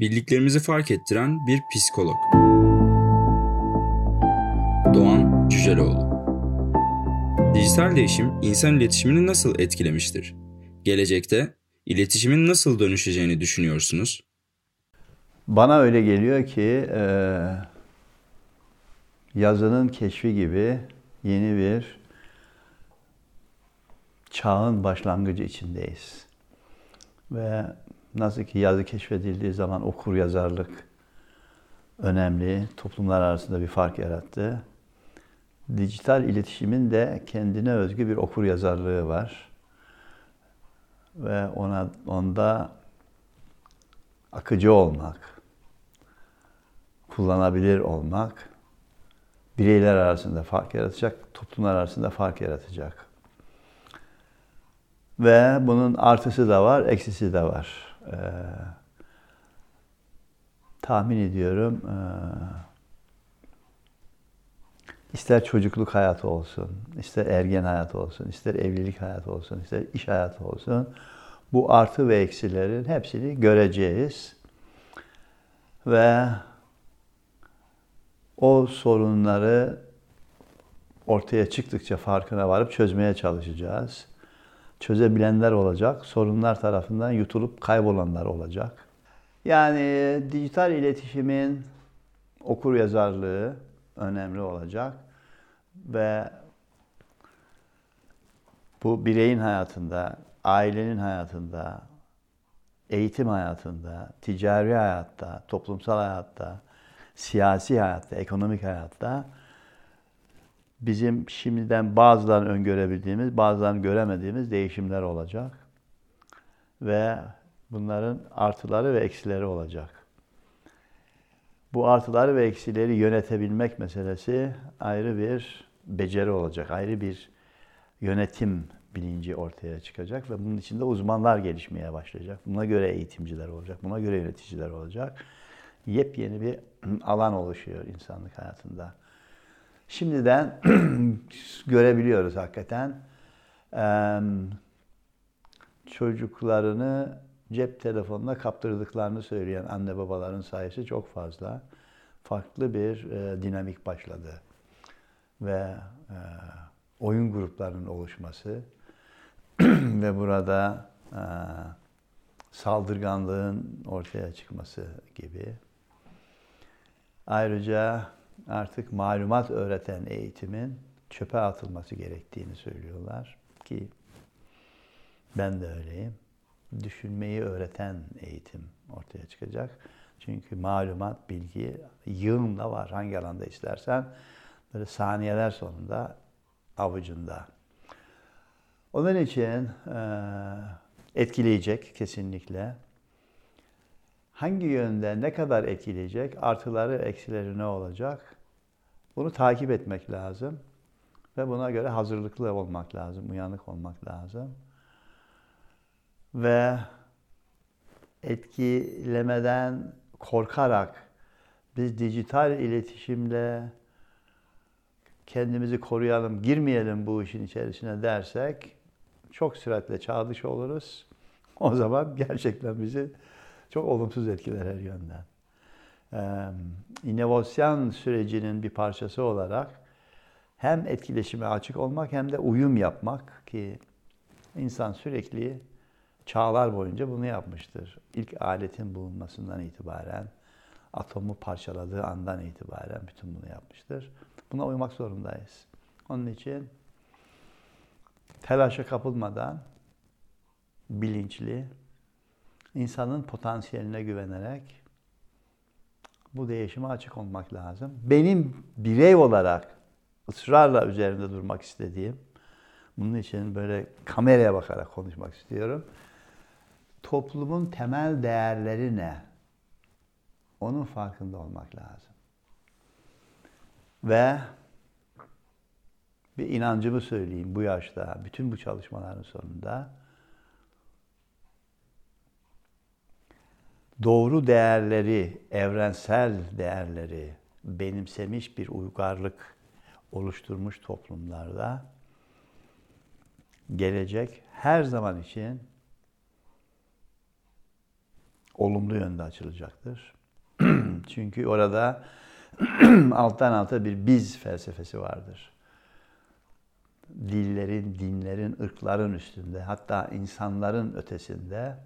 Bildiklerimizi fark ettiren bir psikolog. Doğan Cüceloğlu Dijital değişim insan iletişimini nasıl etkilemiştir? Gelecekte iletişimin nasıl dönüşeceğini düşünüyorsunuz? Bana öyle geliyor ki e, yazının keşfi gibi yeni bir çağın başlangıcı içindeyiz. Ve nasıl ki yazı keşfedildiği zaman okur yazarlık önemli, toplumlar arasında bir fark yarattı. Dijital iletişimin de kendine özgü bir okur yazarlığı var. Ve ona onda akıcı olmak, kullanabilir olmak bireyler arasında fark yaratacak, toplumlar arasında fark yaratacak. Ve bunun artısı da var, eksisi de var. Ee, tahmin ediyorum e, ister çocukluk hayatı olsun, ister ergen hayatı olsun, ister evlilik hayatı olsun, ister iş hayatı olsun bu artı ve eksilerin hepsini göreceğiz. Ve o sorunları ortaya çıktıkça farkına varıp çözmeye çalışacağız. Çözebilenler olacak, sorunlar tarafından yutulup kaybolanlar olacak. Yani dijital iletişimin okur yazarlığı önemli olacak ve bu bireyin hayatında, ailenin hayatında, eğitim hayatında, ticari hayatta, toplumsal hayatta, siyasi hayatta, ekonomik hayatta bizim şimdiden bazılarını öngörebildiğimiz, bazılarını göremediğimiz değişimler olacak. Ve bunların artıları ve eksileri olacak. Bu artıları ve eksileri yönetebilmek meselesi ayrı bir beceri olacak, ayrı bir yönetim bilinci ortaya çıkacak ve bunun içinde uzmanlar gelişmeye başlayacak. Buna göre eğitimciler olacak, buna göre yöneticiler olacak. Yepyeni bir alan oluşuyor insanlık hayatında. Şimdiden görebiliyoruz hakikaten. Çocuklarını cep telefonuna kaptırdıklarını söyleyen anne babaların sayısı çok fazla. Farklı bir e, dinamik başladı. Ve e, oyun gruplarının oluşması ve burada e, saldırganlığın ortaya çıkması gibi. Ayrıca artık malumat öğreten eğitimin çöpe atılması gerektiğini söylüyorlar ki ben de öyleyim. Düşünmeyi öğreten eğitim ortaya çıkacak. Çünkü malumat, bilgi yığınla var. Hangi alanda istersen böyle saniyeler sonunda avucunda. Onun için etkileyecek kesinlikle. Hangi yönde ne kadar etkileyecek, artıları, eksileri ne olacak? Bunu takip etmek lazım. Ve buna göre hazırlıklı olmak lazım, uyanık olmak lazım. Ve etkilemeden korkarak biz dijital iletişimle kendimizi koruyalım, girmeyelim bu işin içerisine dersek çok süratle çağ dışı oluruz. O zaman gerçekten bizi çok olumsuz etkiler her yönden. Ee, inovasyon sürecinin bir parçası olarak hem etkileşime açık olmak hem de uyum yapmak ki insan sürekli çağlar boyunca bunu yapmıştır. İlk aletin bulunmasından itibaren, atomu parçaladığı andan itibaren bütün bunu yapmıştır. Buna uymak zorundayız. Onun için telaşa kapılmadan bilinçli, insanın potansiyeline güvenerek bu değişime açık olmak lazım. Benim birey olarak ısrarla üzerinde durmak istediğim, bunun için böyle kameraya bakarak konuşmak istiyorum. Toplumun temel değerleri ne? Onun farkında olmak lazım. Ve bir inancımı söyleyeyim bu yaşta, bütün bu çalışmaların sonunda doğru değerleri, evrensel değerleri benimsemiş bir uygarlık oluşturmuş toplumlarda gelecek her zaman için olumlu yönde açılacaktır. Çünkü orada alttan alta bir biz felsefesi vardır. Dillerin, dinlerin, ırkların üstünde, hatta insanların ötesinde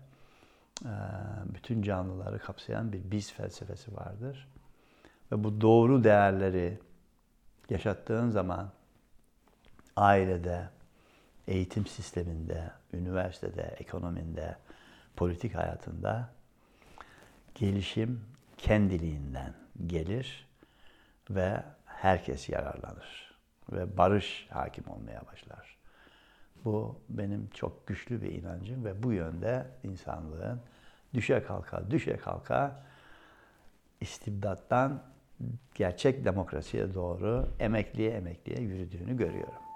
bütün canlıları kapsayan bir biz felsefesi vardır. Ve bu doğru değerleri yaşattığın zaman ailede, eğitim sisteminde, üniversitede, ekonominde, politik hayatında gelişim kendiliğinden gelir ve herkes yararlanır ve barış hakim olmaya başlar. Bu benim çok güçlü bir inancım ve bu yönde insanlığın düşe kalka düşe kalka istibdattan gerçek demokrasiye doğru emekliye emekliye yürüdüğünü görüyorum.